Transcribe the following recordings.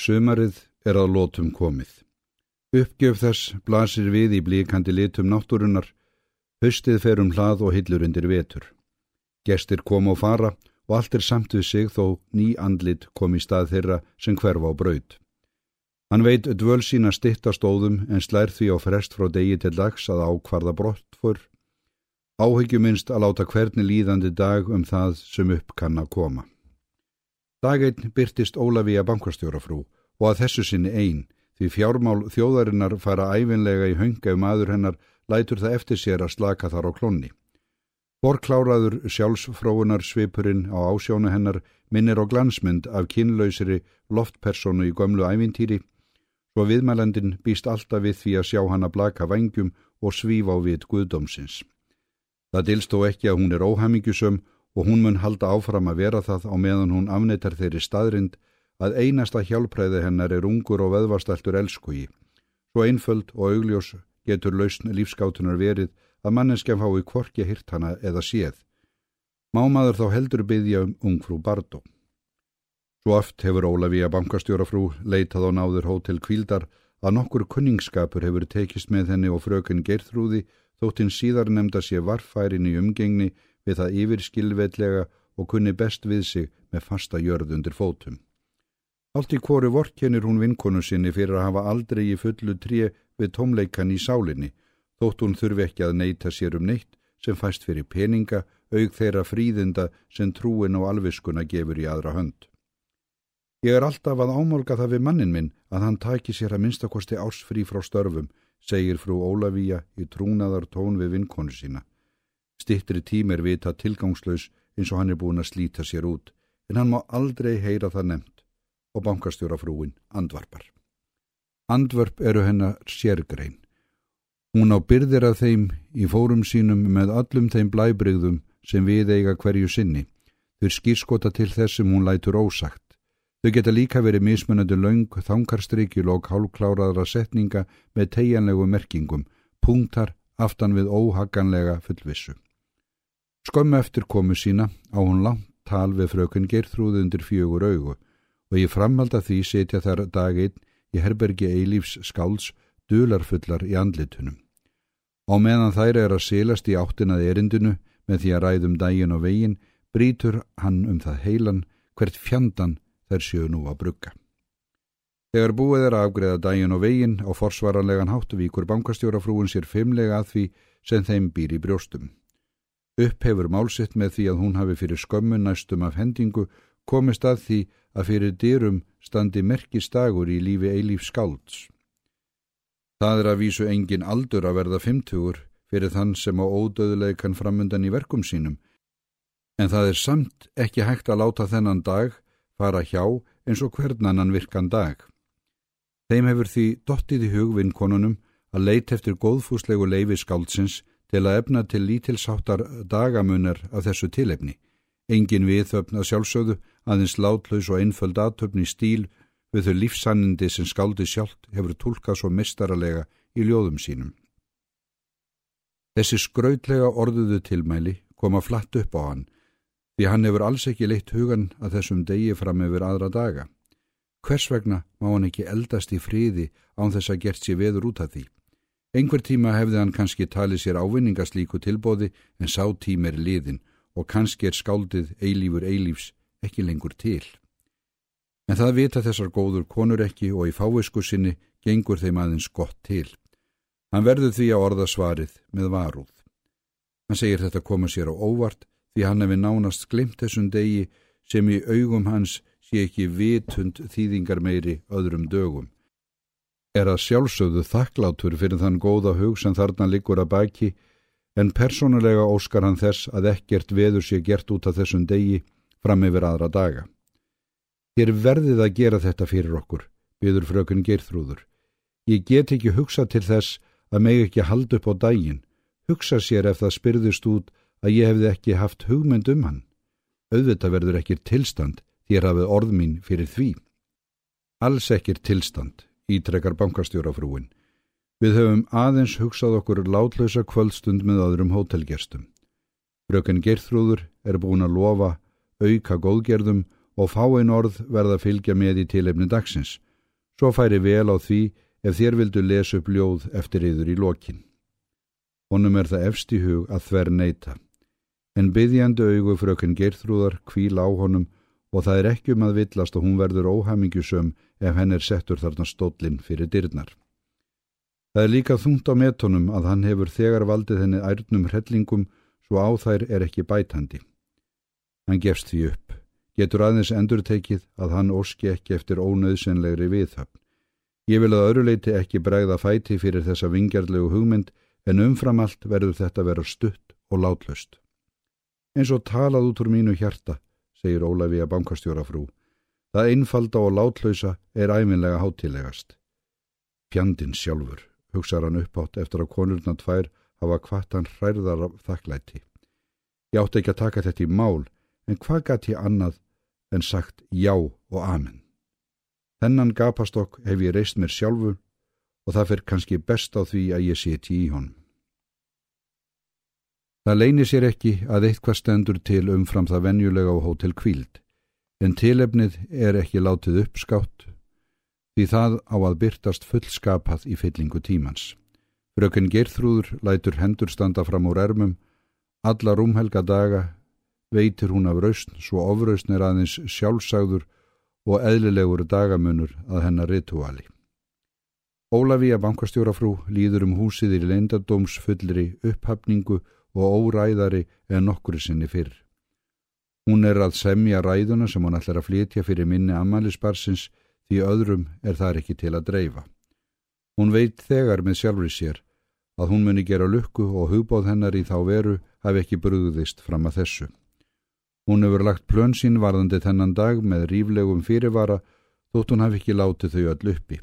Sumarið er að lótum komið. Uppgjöf þess blasir við í blíkandi litum náttúrunar, höstið fer um hlað og hillur undir vetur. Gestir kom og fara og allt er samt við sig þó ný andlit kom í stað þeirra sem hverfa á braud. Hann veit dvöl sína stittastóðum en slær því á frest frá degi til dags að ákvarða brott fyrr. Áhyggjuminst að láta hvernig líðandi dag um það sem upp kann að koma. Daginn byrtist Ólafíja bankastjórafrú og að þessu sinni einn því fjármál þjóðarinnar fara æfinlega í hönga um aður hennar lætur það eftir sér að slaka þar á klonni. Borkláraður sjálfsfróunar svipurinn á ásjónu hennar minnir á glansmynd af kynlausri loftpersonu í gömlu ævintýri svo viðmælandin býst alltaf við því að sjá hann að blaka vangjum og svífa á við guðdómsins. Það dilst þó ekki að hún er óhamingjusum og hún mun halda áfram að vera það á meðan hún afneitar þeirri staðrind að einasta hjálpræði hennar er ungur og veðvastæltur elskugi. Svo einföld og augljós getur lausn lífskátunar verið að manneskjaf hái kvorki hirt hana eða séð. Mámaður þá heldur byggja um ungfrú Bardó. Svo oft hefur Ólafíja bankastjórafrú leitað á náður hótel Kvíldar að nokkur kunningsskapur hefur tekist með henni og frökun Geirþrúði þóttinn síðar nefnda sé varfærin í umgengni við það yfirskilveitlega og kunni best við sig með fasta jörð undir fótum. Allt í kóru vorkennir hún vinkonu sinni fyrir að hafa aldrei í fullu tré við tómleikan í sálinni, þótt hún þurfi ekki að neyta sér um neitt sem fæst fyrir peninga, aug þeirra fríðinda sem trúin og alviskuna gefur í aðra hönd. Ég er alltaf að ámálga það við mannin minn að hann taki sér að minnstakosti ásfrí frá störfum, segir frú Ólafíja í trúnaðar tón við vinkonu sína. Stittri tím er vita tilgangslaus eins og hann er búin að slíta sér út, en hann má aldrei heyra það nefnt og bankastjóra frúin andvarpar. Andvarp eru hennar sérgrein. Hún á byrðir af þeim í fórum sínum með allum þeim blæbrigðum sem við eiga hverju sinni. Þau skýrskota til þessum hún lætur ósagt. Þau geta líka verið mismunandi laung, þankarstrykjul og hálfkláraðra setninga með tegjanlegu merkingum, punktar aftan við óhaganlega fullvissu. Skömmu eftir komu sína á hún langt tal við frökun Geirþrúði undir fjögur augu og ég framhalda því setja þar daginn í herbergi eilífs skáls dularfullar í andlitunum. Á meðan þær er að selast í áttinað erindinu með því að ræðum daginn og veginn, brítur hann um það heilan hvert fjandan þær séu nú að brugga. Þegar búið er að afgreða dægin og vegin á forsvaranlegan háttuvíkur bankastjórafrúin sér fimmlega að því sem þeim býr í brjóstum. Upp hefur málsitt með því að hún hafi fyrir skömmun næstum af hendingu komist að því að fyrir dyrum standi merkistagur í lífi eilíf skálds. Það er að vísu engin aldur að verða fymtugur fyrir þann sem á ódöðuleikan framundan í verkum sínum, en það er samt ekki hægt að láta þennan dag fara hjá eins og hvernannan virkan dag. Þeim hefur því dottið í hugvinnkonunum að leit eftir góðfúslegu leifi skáldsins til að efna til lítilsáttar dagamunar af þessu tilefni. Engin viðöfn að sjálfsögðu aðeins látlaus og einföld aðtöfni stíl við þau lífsannindi sem skáldi sjálft hefur tólkað svo mistaralega í ljóðum sínum. Þessi skrautlega orðuðu tilmæli koma flatt upp á hann því hann hefur alls ekki leitt hugan að þessum degi fram yfir aðra daga. Hvers vegna má hann ekki eldast í fríði án þess að gert sér veður út af því? Einhver tíma hefði hann kannski talið sér ávinningaslíku tilbóði en sá tím er liðin og kannski er skáldið eilífur eilífs ekki lengur til. En það vita þessar góður konur ekki og í fáisku sinni gengur þeim aðeins gott til. Hann verður því að orða svarið með varúð. Hann segir þetta koma sér á óvart því hann hefði nánast glimt þessum degi sem í augum hans sé ekki vitund þýðingar meiri öðrum dögum. Er að sjálfsögðu þakklátur fyrir þann góða hug sem þarna liggur að baki en persónulega óskar hann þess að ekkert veður sé gert út af þessum degi fram yfir aðra daga. Þér verðið að gera þetta fyrir okkur, byður frökun Geirþrúður. Ég get ekki hugsa til þess að meg ekki halda upp á daginn, hugsa sér ef það spyrðist út að ég hefði ekki haft hugmynd um hann. Auðvitað verður ekkir tilstand þér hafið orð mín fyrir því. Alls ekkir tilstand, ítrekkar bankastjórafrúin. Við höfum aðeins hugsað okkur látlausa kvöldstund með öðrum hótelgerstum. Fröken Gerþrúður er búin að lofa, auka góðgerðum og fáinn orð verða að fylgja með í tilefni dagsins Svo færi vel á því ef þér vildu lesa upp ljóð eftir yður í lokin. Honum er það efst í hug að þver neyta. En byggjandi augu frökun Geirþrúðar kvíl á honum og það er ekki um að villast og hún verður óhamingjusum ef henn er settur þarna stóllin fyrir dyrnar. Það er líka þungt á metónum að hann hefur þegar valdið henni ærnum hrellingum svo á þær er ekki bætandi. Hann gefst því upp, getur aðeins endur tekið að hann óski ekki eftir ónöðsynlegri viðhöfn. Ég vil að öruleiti ekki bregða fæti fyrir þessa vingjarlegu hugmynd en umfram allt verður þetta vera stutt og látlöst. Eins og talað út úr mínu hjarta, segir Ólafi að bankastjóra frú. Það einfalda og látlösa er æminlega hátilegast. Fjandin sjálfur, hugsaður hann uppátt eftir að konurna tvær hafa hvart hann hræðar af þakklæti. Ég átti ekki að taka þetta í mál, en hvað gæti ég annað en sagt já og amen. Þennan gapastokk hef ég reist mér sjálfu og það fyrir kannski best á því að ég seti í honum. Það leynir sér ekki að eitthvað stendur til umfram það venjulega á hótel kvíld, en tilefnið er ekki látið uppskátt því það á að byrtast fullskapað í fyllingu tímans. Fröken Gerþrúður lætur hendur standa fram úr ermum, alla rúmhelga daga veitir hún af rausn svo ofrausn er aðeins sjálfsagður og eðlilegur dagamunur að hennar rituali. Ólafíja bankastjórafrú líður um húsið í leindadóms fullri upphafningu og óræðari en nokkuri sinni fyrr. Hún er að semja ræðuna sem hún ætlar að flytja fyrir minni ammælisbarsins því öðrum er þar ekki til að dreifa. Hún veit þegar með sjálfri sér að hún muni gera lukku og hugbóð hennar í þá veru hafi ekki brúðist fram að þessu. Hún hefur lagt plön sín varðandi þennan dag með ríflegum fyrirvara þótt hún hafi ekki látið þau öll uppi.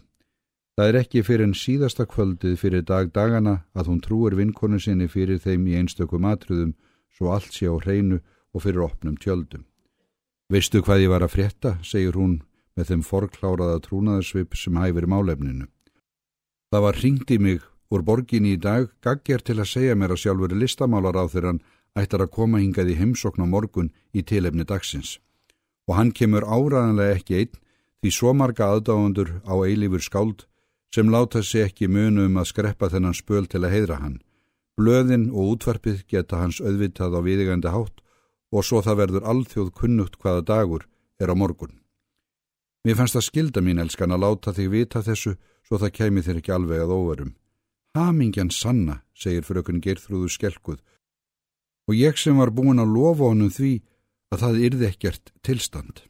Það er ekki fyrir en síðasta kvöldið fyrir dag dagana að hún trúir vinkonu sinni fyrir þeim í einstökum atruðum svo allt sé á hreinu og fyrir opnum tjöldum. Veistu hvað ég var að frétta, segir hún með þeim forkláraða trúnaðarsvip sem hæfir málefninu. Það var ringt í mig Úr borginni í dag gagger til að segja mér að sjálfur listamálar á þeirran ættar að koma hingað í heimsokn á morgun í tilefni dagsins. Og hann kemur áraðanlega ekki einn því svo marga aðdáðundur á eilífur skáld sem láta sig ekki munu um að skreppa þennan spöl til að heidra hann. Blöðin og útvarpið geta hans auðvitað á viðigandi hátt og svo það verður alþjóð kunnugt hvaða dagur er á morgun. Mér fannst það skilda mín elskan að láta þig vita þessu svo það kemi þér ekki alveg að óverum. Hamingjan sanna, segir frökun Geirþrúðu skelkuð og ég sem var búin að lofa honum því að það yrði ekkert tilstand.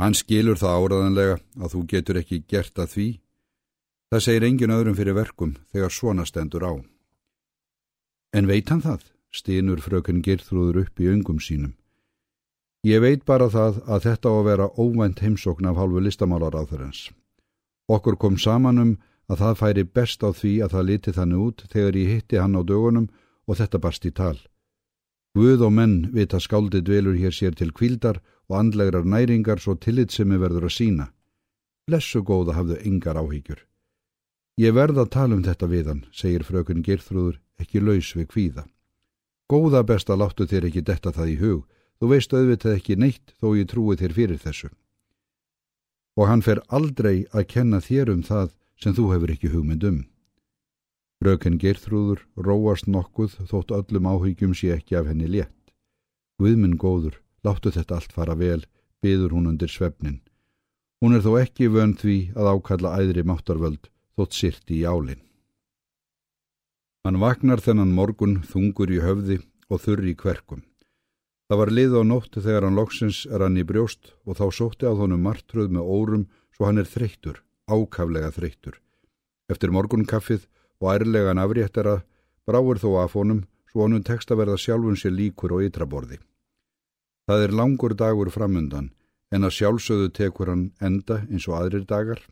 Hann skilur það áraðanlega að þú getur ekki gert að því. Það segir engin öðrum fyrir verkum þegar svona stendur á. En veit hann það, stínur frökun Geirþrúður upp í öngum sínum. Ég veit bara það að þetta á að vera óvænt heimsókn af hálfu listamálar á þeirrens. Okkur kom saman um að það færi best á því að það liti þannig út þegar ég hitti hann á dögunum og þetta barst í tal. Guð og menn vita skáldið dvelur hér sér til kvildar og andlegrar næringar svo tillit sem er verður að sína. Blessu góða hafðu yngar áhyggjur. Ég verða að tala um þetta við hann, segir frökun Girþrúður, ekki laus við kvíða. Góða besta láttu þér ekki detta það í hug, þú veist auðvitað ekki neitt þó ég trúi þér fyrir þessu. Og hann fer aldrei að kenna þér um það sem þú hefur ekki hugmynd um. Fröken Geirþrúður róast nokkuð þótt öllum áhyggjum sé ekki af henni létt. Guðminn góður, láttu þetta allt fara vel, byður hún undir svefnin. Hún er þó ekki vönd því að ákalla æðri máttarvöld þótt sirti í álinn. Hann vaknar þennan morgun þungur í höfði og þurri í kverkum. Það var lið á nóttu þegar hann loksins er hann í brjóst og þá sótti á þónum martröð með órum svo hann er þreyttur ákaflega þreyttur. Eftir morgunkaffið og ærlegan afréttara bráur þó af honum svo honum tekst að verða sjálfun sér líkur og ytraborði. Það er langur dagur framundan en að sjálfsögðu tekur hann enda eins og aðrir dagar.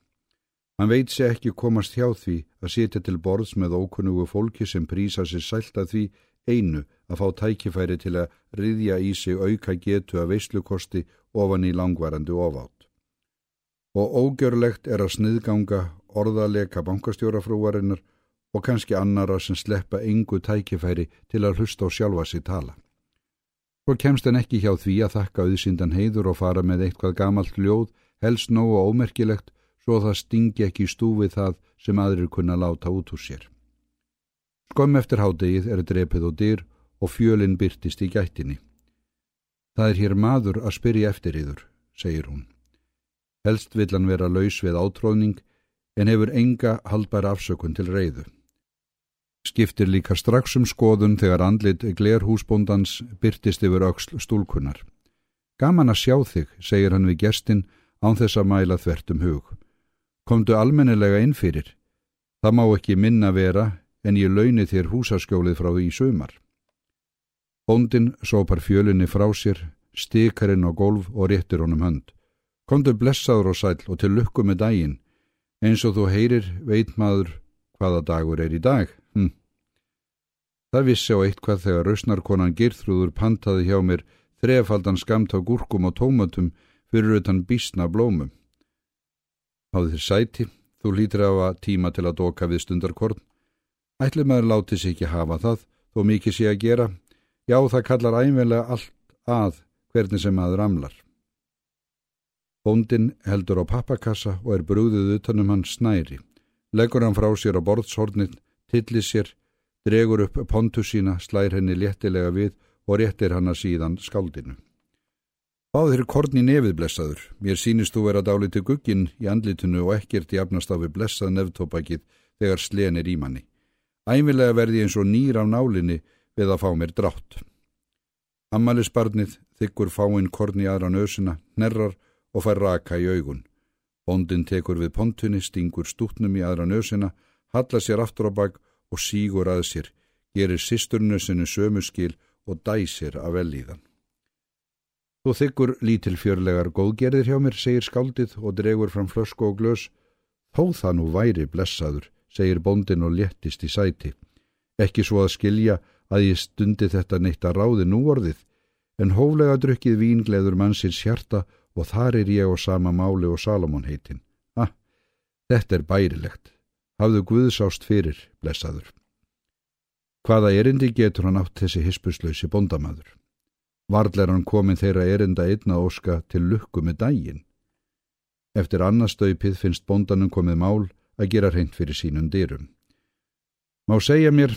Hann veit sér ekki komast hjá því að setja til borðs með ókunnugu fólki sem prísa sér sælt að því einu að fá tækifæri til að riðja í sig auka getu að veislukosti ofan í langvarandi ofátt og ógjörlegt er að sniðganga orðaleka bankastjórafrúarinnar og kannski annara sem sleppa engu tækifæri til að hlusta á sjálfa sig tala. Svo kemst henn ekki hjá því að þakka auðsíndan heiður og fara með eitthvað gamalt ljóð, helst nógu ómerkilegt, svo það stingi ekki í stúfið það sem aðrir kunna láta út úr sér. Skömm eftir hádegið er drepið og dyr og fjölinn byrtist í gættinni. Það er hér maður að spyrja eftir yður, segir hún. Helst vill hann vera laus við átróðning en hefur enga haldbær afsökun til reyðu. Skiptir líka strax um skoðun þegar andlit glerhúsbóndans byrtist yfir auksl stúlkunar. Gaman að sjá þig, segir hann við gestin án þess að mæla þvert um hug. Komdu almennilega inn fyrir. Það má ekki minna vera en ég launi þér húsaskjólið frá því í sömar. Bóndin sópar fjölinni frá sér, stikarinn á golf og réttir honum hönd. Komdu blessaður og sæl og til lukku með daginn. Eins og þú heyrir veit maður hvaða dagur er í dag. Hm. Það vissi á eitthvað þegar rausnarkonan Girþrúður pantaði hjá mér þrefaldan skamt á gúrkum og tómatum fyrir utan bísna blómum. Háði þér sæti, þú lítir af að tíma til að doka við stundarkorn. Ætli maður láti sér ekki hafa það, þó mikið sé að gera. Já, það kallar æmvelega allt að hvernig sem maður amlar. Bóndin heldur á pappakassa og er brúðið utanum hann snæri. Leggur hann frá sér á borðshornið, tillir sér, dregur upp pontu sína, slær henni léttilega við og réttir hanna síðan skáldinu. Báðir korn í nefið blessaður, mér sínist þú vera dáliti gugginn í andlitinu og ekkert jafnast á við blessað nefntópakið þegar slen er í manni. Æmilega verði eins og nýr af nálinni við að fá mér drátt. Ammalisbarnið þykkur fáinn korn í aðra nösuna, nerrar og fær raka í augun. Bondin tekur við pontunni, stingur stútnum í aðra nösina, halla sér aftur á bak og sígur að sér, gerir sisturnösinu sömuskil og dæsir af velíðan. Þú þykkur lítil fjörlegar góðgerðir hjá mér, segir skáldið og dregur fram flösku og glös. Þó það nú væri blessaður, segir bondin og léttist í sæti. Ekki svo að skilja að ég stundi þetta neitt að ráði núorðið, en hóflega drukkið víngleður mannsins hjarta og þar er ég á sama máli og Salomón heitin. Ah, þetta er bærilegt. Hafðu Guðsást fyrir, blessaður. Hvaða erindi getur hann átt þessi hispuslausi bondamadur? Varðler hann komin þeirra erinda einna óska til lukku með dægin. Eftir annarstaupið finnst bondanum komið mál að gera hreint fyrir sínum dyrum. Má segja mér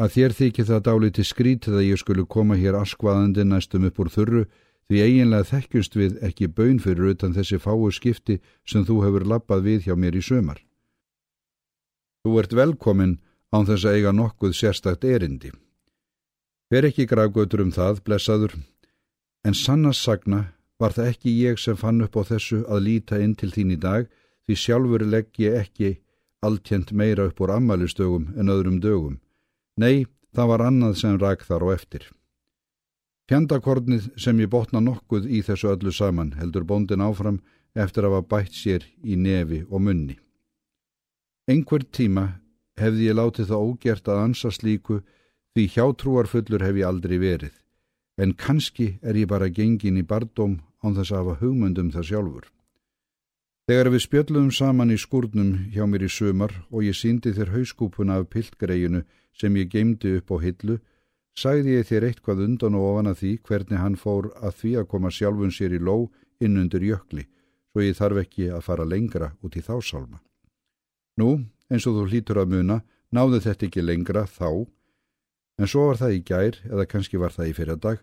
að þér þykir það dáliti skrítið að ég skulle koma hér askvaðandi næstum upp úr þurru því eiginlega þekkjust við ekki bön fyrir utan þessi fáu skipti sem þú hefur lappað við hjá mér í sömar. Þú ert velkomin án þess að eiga nokkuð sérstakt erindi. Ver ekki gravgötur um það, blessaður, en sannast sagna var það ekki ég sem fann upp á þessu að líta inn til þín í dag því sjálfur legg ég ekki alltjent meira upp úr ammælistögum en öðrum dögum. Nei, það var annað sem rak þar og eftir. Fjandakornið sem ég botna nokkuð í þessu öllu saman heldur bóndin áfram eftir að hafa bætt sér í nefi og munni. Einhver tíma hefði ég látið það ógert að ansa slíku því hjátrúarfullur hef ég aldrei verið, en kannski er ég bara gengin í bardóm án þess að hafa hugmyndum það sjálfur. Þegar við spjöllum saman í skúrnum hjá mér í sömar og ég síndi þér hauskúpuna af piltgreinu sem ég geimdi upp á hillu, sagði ég þér eitthvað undan og ofan að því hvernig hann fór að því að koma sjálfun sér í ló inn undir jökli, svo ég þarf ekki að fara lengra út í þá sálma. Nú, eins og þú hlítur að muna, náðu þetta ekki lengra þá, en svo var það í gær, eða kannski var það í fyrradag,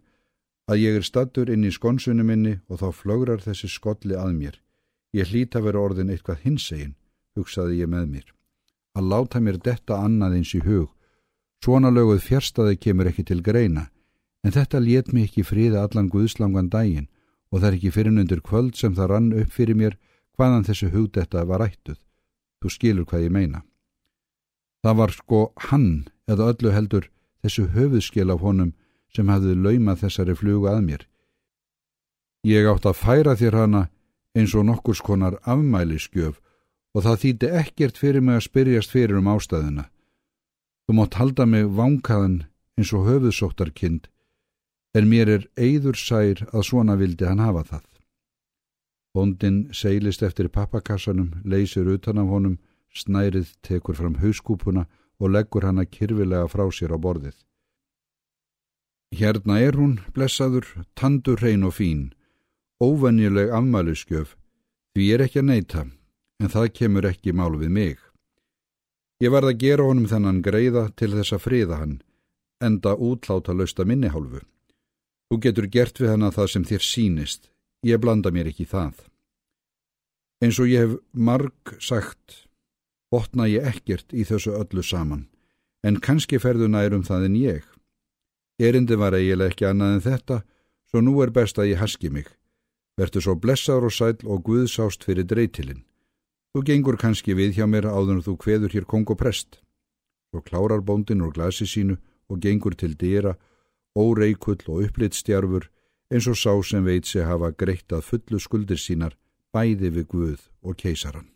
að ég er stattur inn í skonsunum minni og þá flögrar þessi skolli að mér. Ég hlýta vera orðin eitthvað hinsegin, hugsaði ég með mér. Að láta mér detta annað eins í hug. Svona löguð fjärstaði kemur ekki til greina, en þetta let mér ekki fríða allan guðslangan daginn og það er ekki fyrir undir kvöld sem það rann upp fyrir mér hvaðan þessu hugdetta var ættuð. Þú skilur hvað ég meina. Það var sko hann eða öllu heldur þessu höfuðskil af honum sem hafði laumað þessari flugu að mér. Ég átt að færa þér hana eins og nokkurs konar afmæliskjöf og það þýtti ekkert fyrir mig að spyrjast fyrir um ástæðuna. Þú mátt halda mig vankaðan eins og höfuðsóttarkind en mér er eigður sær að svona vildi hann hafa það. Bondin seilist eftir pappakassanum, leysir utan af honum, snærið tekur fram hauskúpuna og leggur hana kyrfilega frá sér á borðið. Hérna er hún, blessaður, tandur hrein og fín, óvenjuleg afmæluskjöf, því er ekki að neyta, en það kemur ekki mál við mig. Ég varð að gera honum þennan greiða til þess að friða hann, enda útláta lausta minni hálfu. Þú getur gert við hana það sem þér sínist, ég blanda mér ekki það. Eins og ég hef marg sagt, botna ég ekkert í þessu öllu saman, en kannski ferðu nærum það en ég. Erindi var eiginlega ekki annað en þetta, svo nú er best að ég haski mig. Vertu svo blessaður og sæl og guðsást fyrir dreytilinn. Þú gengur kannski við hjá mér áður en þú kveður hér kong og prest. Svo klárar bóndin úr glasi sínu og gengur til dýra, óreikull og upplitstjarfur eins og sá sem veit sig hafa greitt að fullu skuldir sínar bæði við Guð og keisaran.